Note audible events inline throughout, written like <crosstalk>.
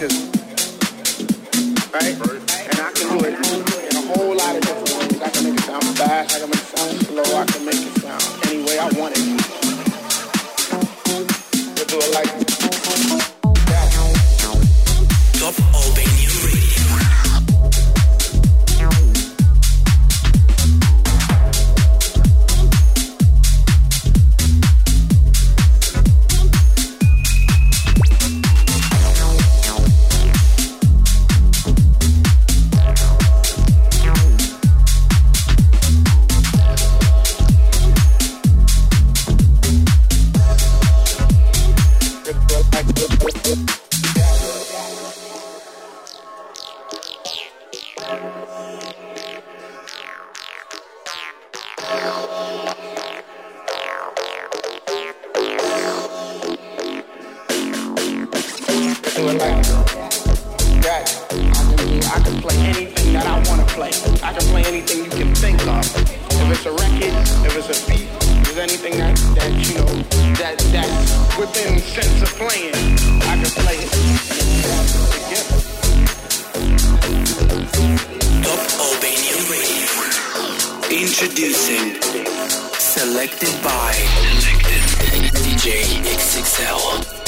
Right? right. within sense of playing, I can play it. Top Albanian Radio. Introducing. Selected by DJ XXL.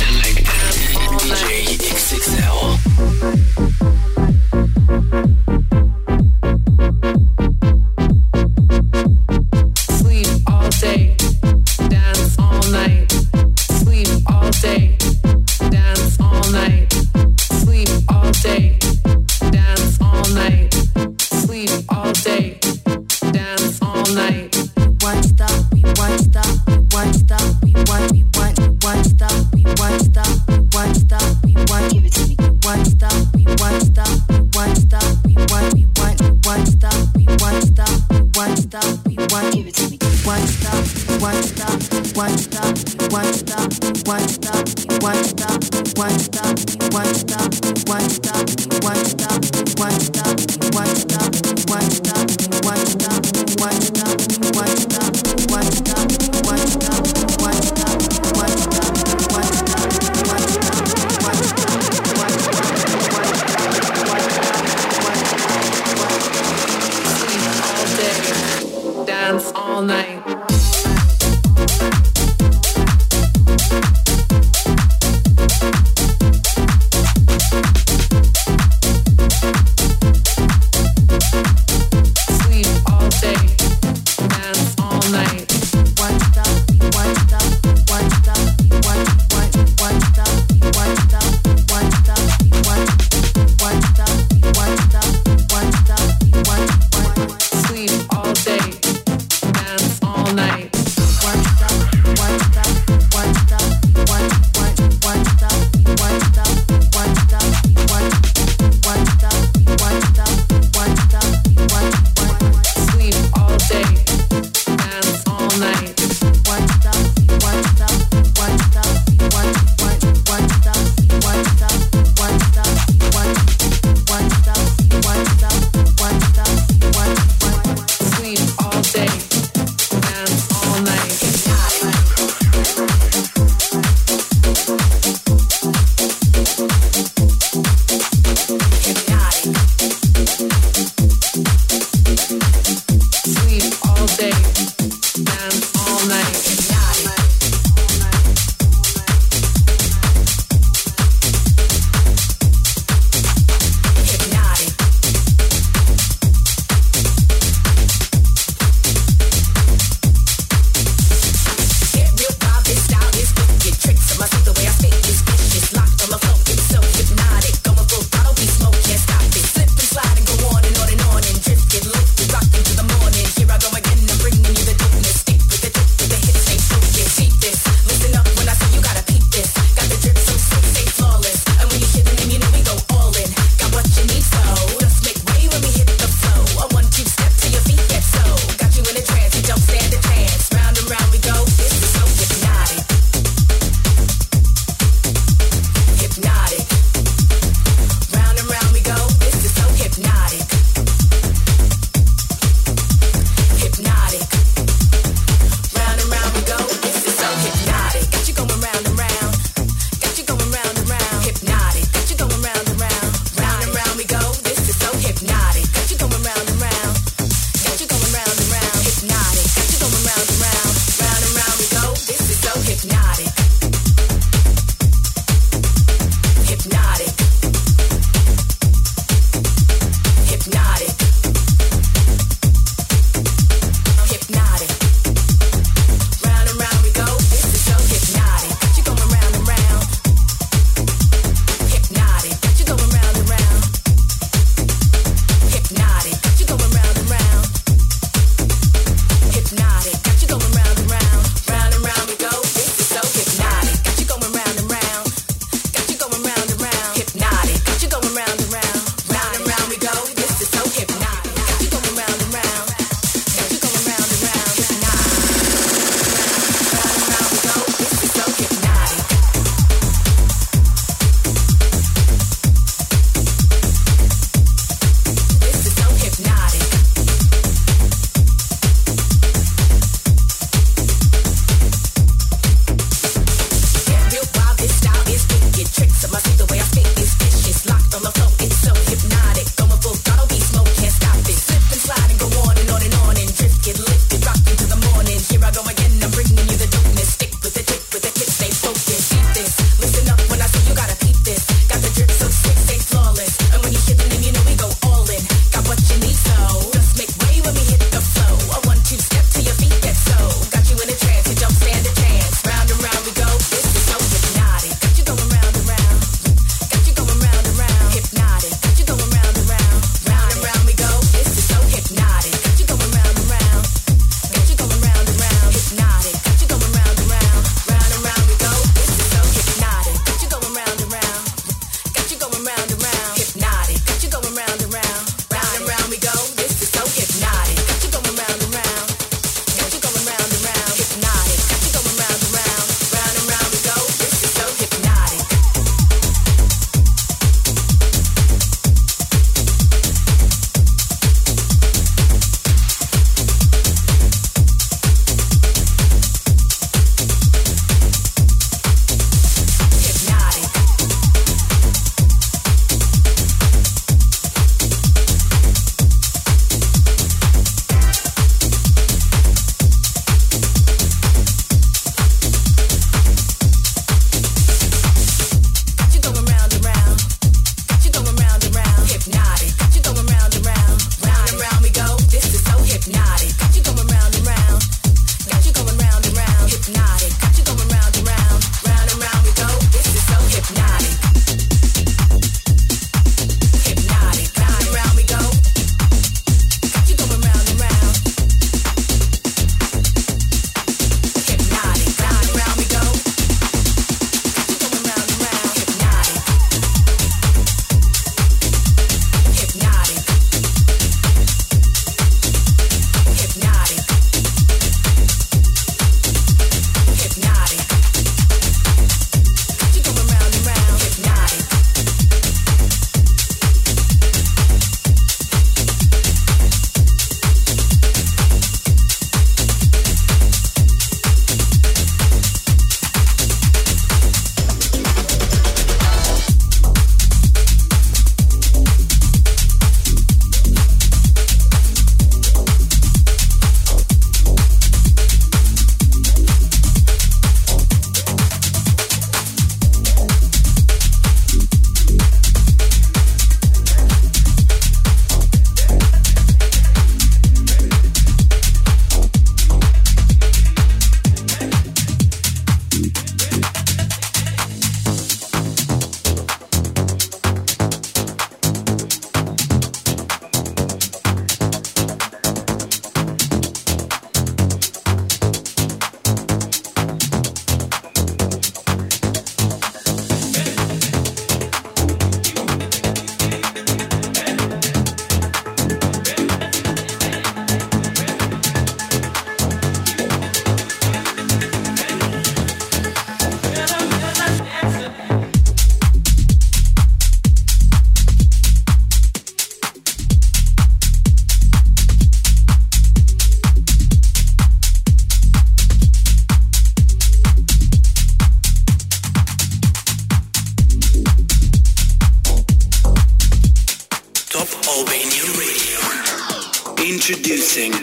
mixing.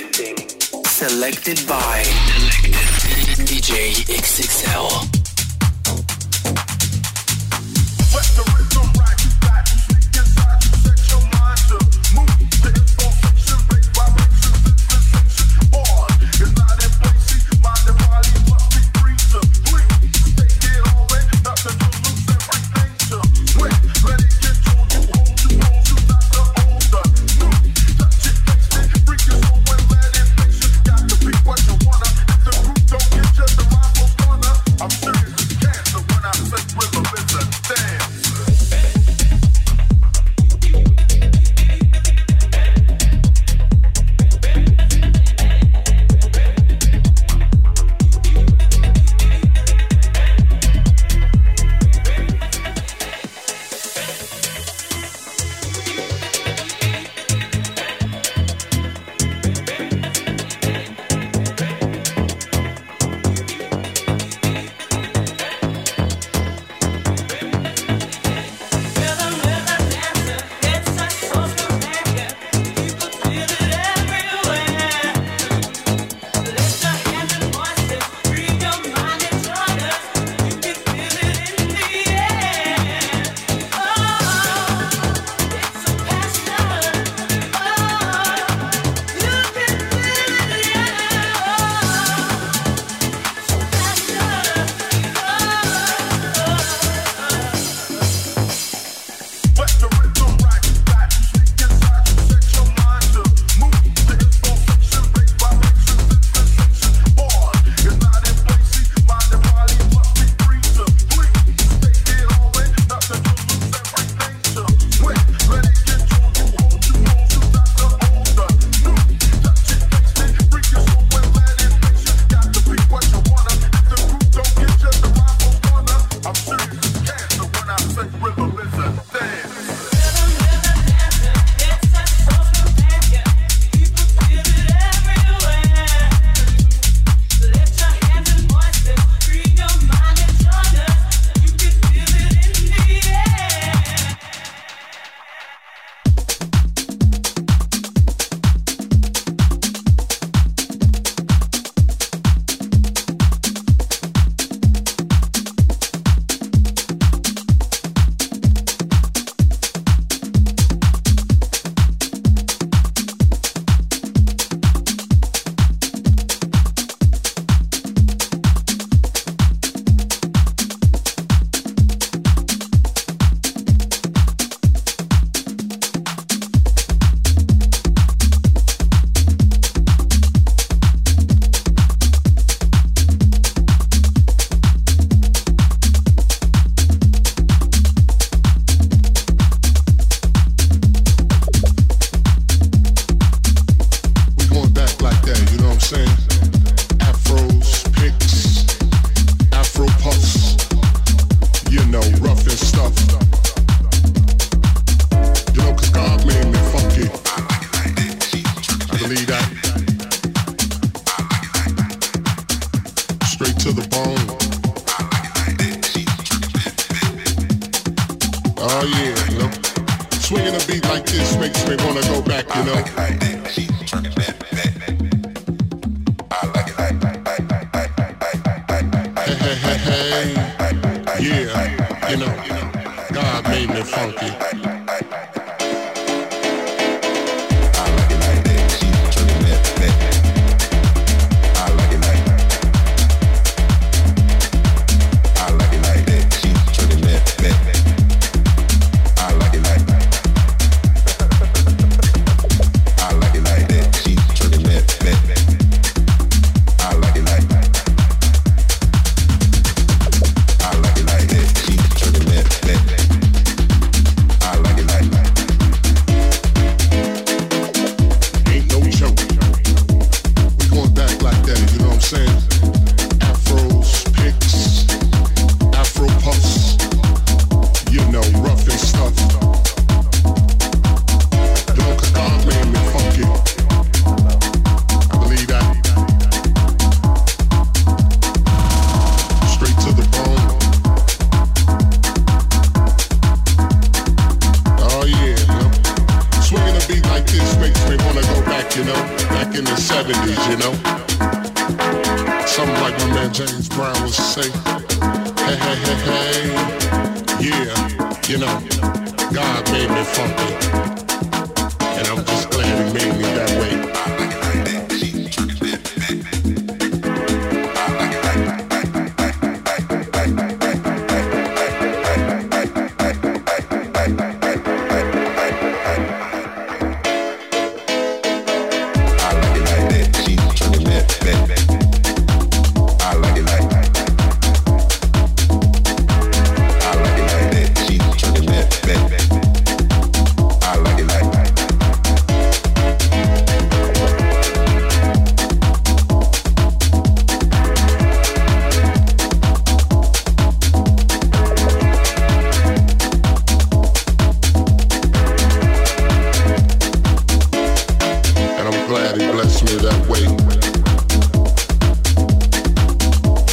Selected by DJ XXL. to the bone. Oh yeah, you know. Swinging a beat like this makes me wanna go back, you know. Hey, hey, hey, hey. Yeah, you know, God made me funky.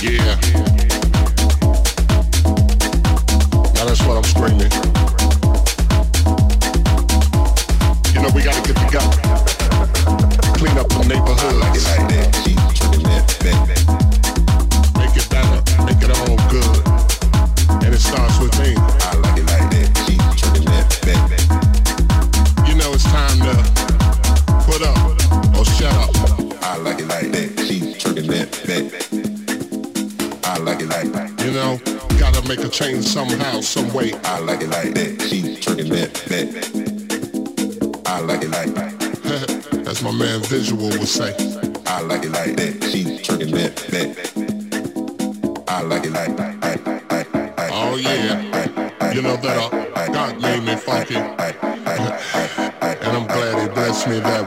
Yeah. Now that's what I'm screaming. Some way. I like it like that. She twerking that back. I like it like that. <laughs> As my man Visual would say. I like it like that. She twerking that back. I like it like that. Oh yeah, you know that uh, God made me funky, <laughs> and I'm glad He blessed me that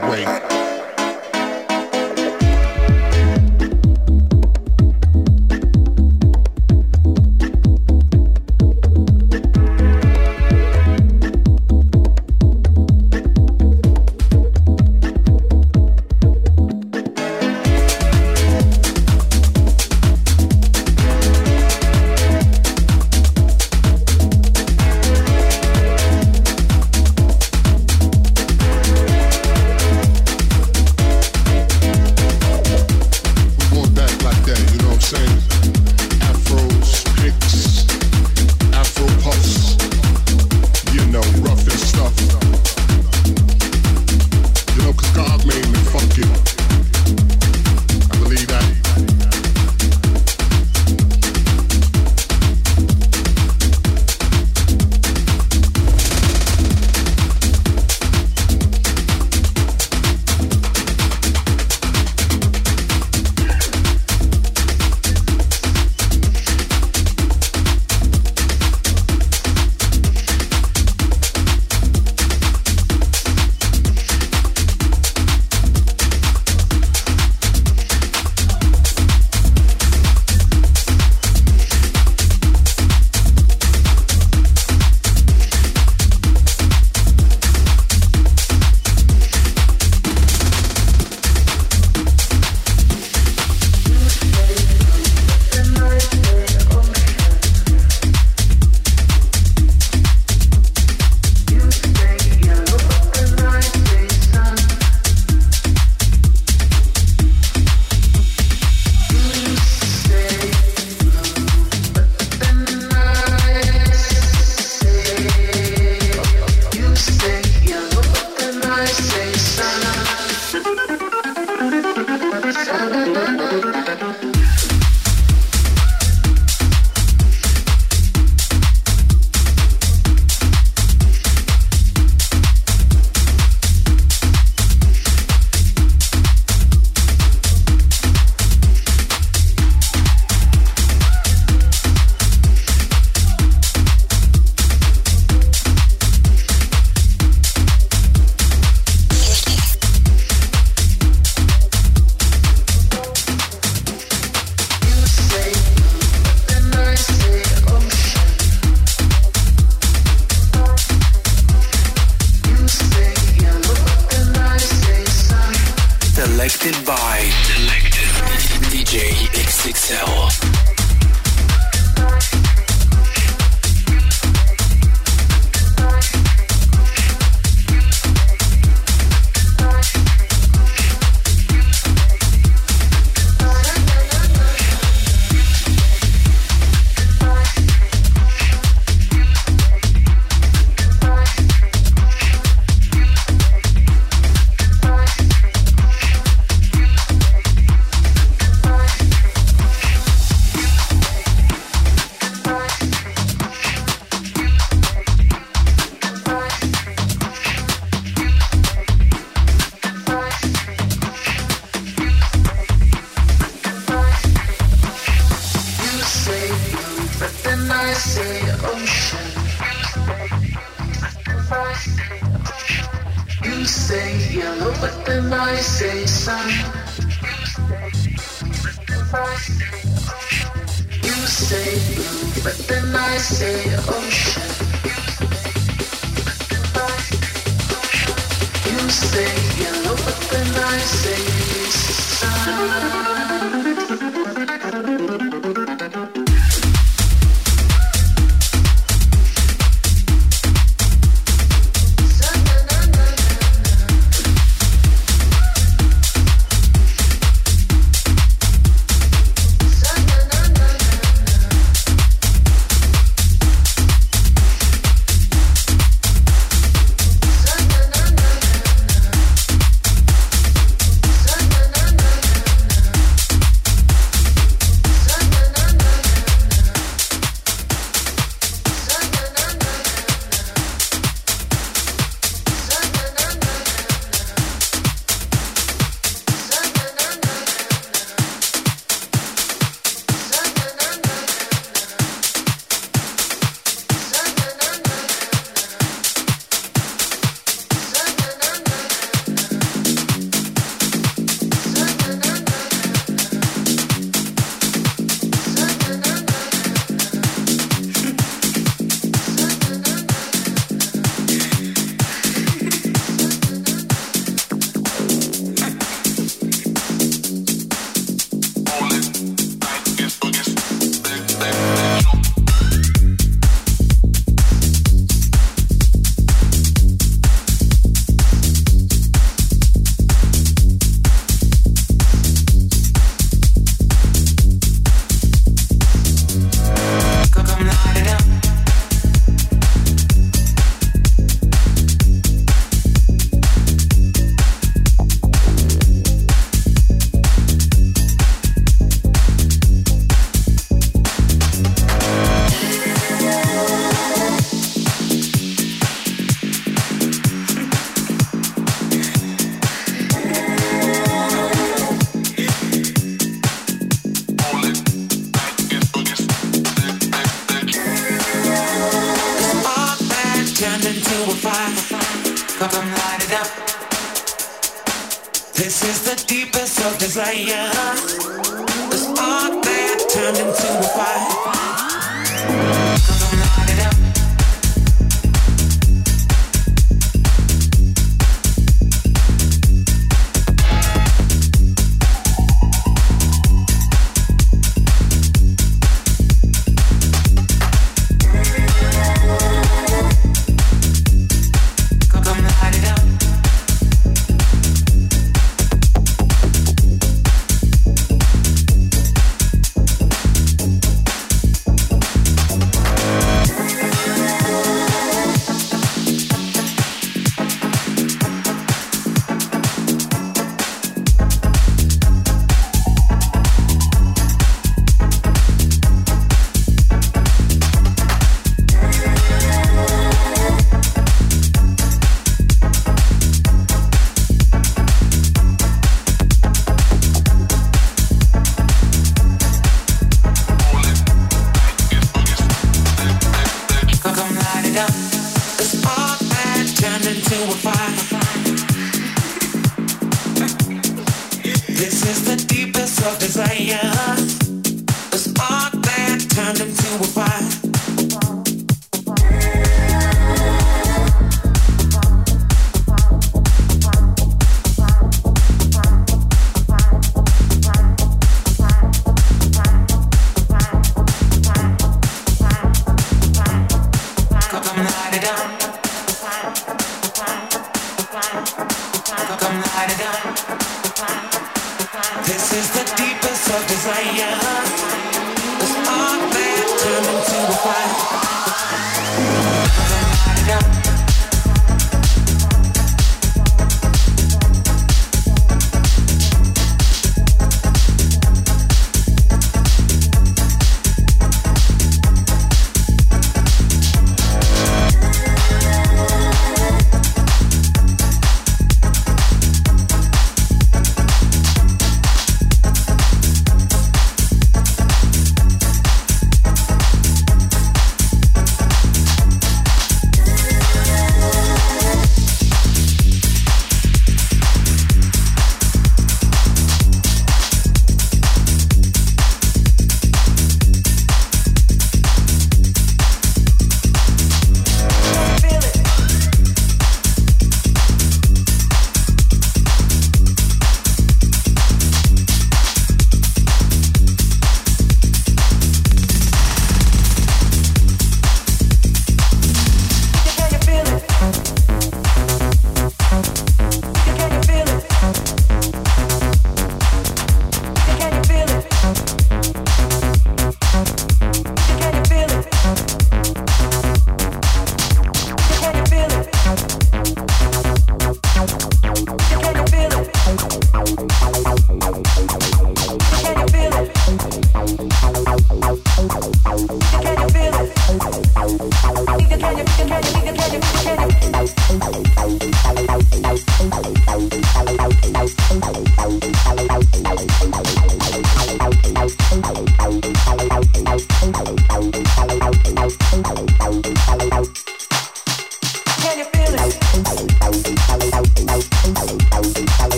Selected by Selected DJ XXL. This is the deepest of desire.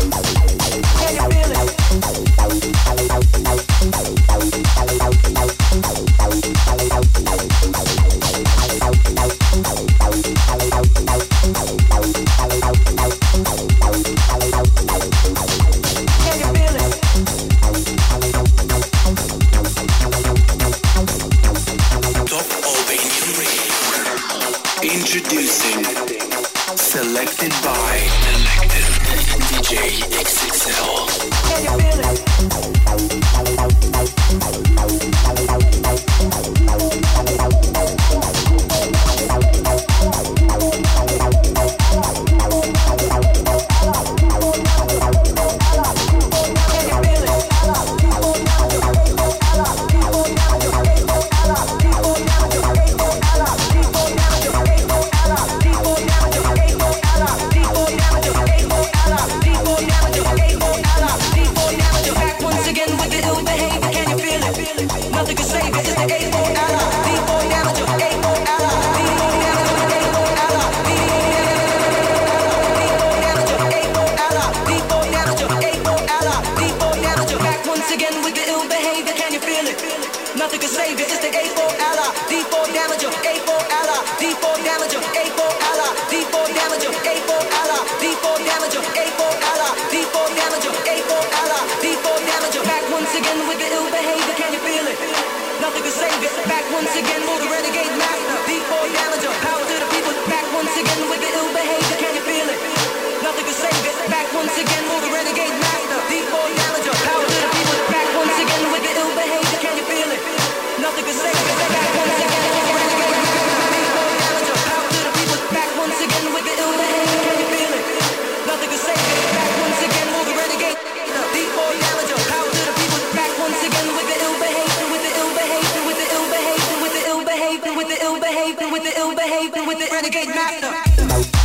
Yeah. Back once again with the ill behavior, can you feel it? Nothing can save us. Back once again with the renegade master, D4 power to the people. Back once again with the ill behavior, can you feel it? Nothing can save. Back once again with the renegade master, D4 power to the people. Back once again with the ill behavior, can you feel it? with the ill behaving, with the renegade master.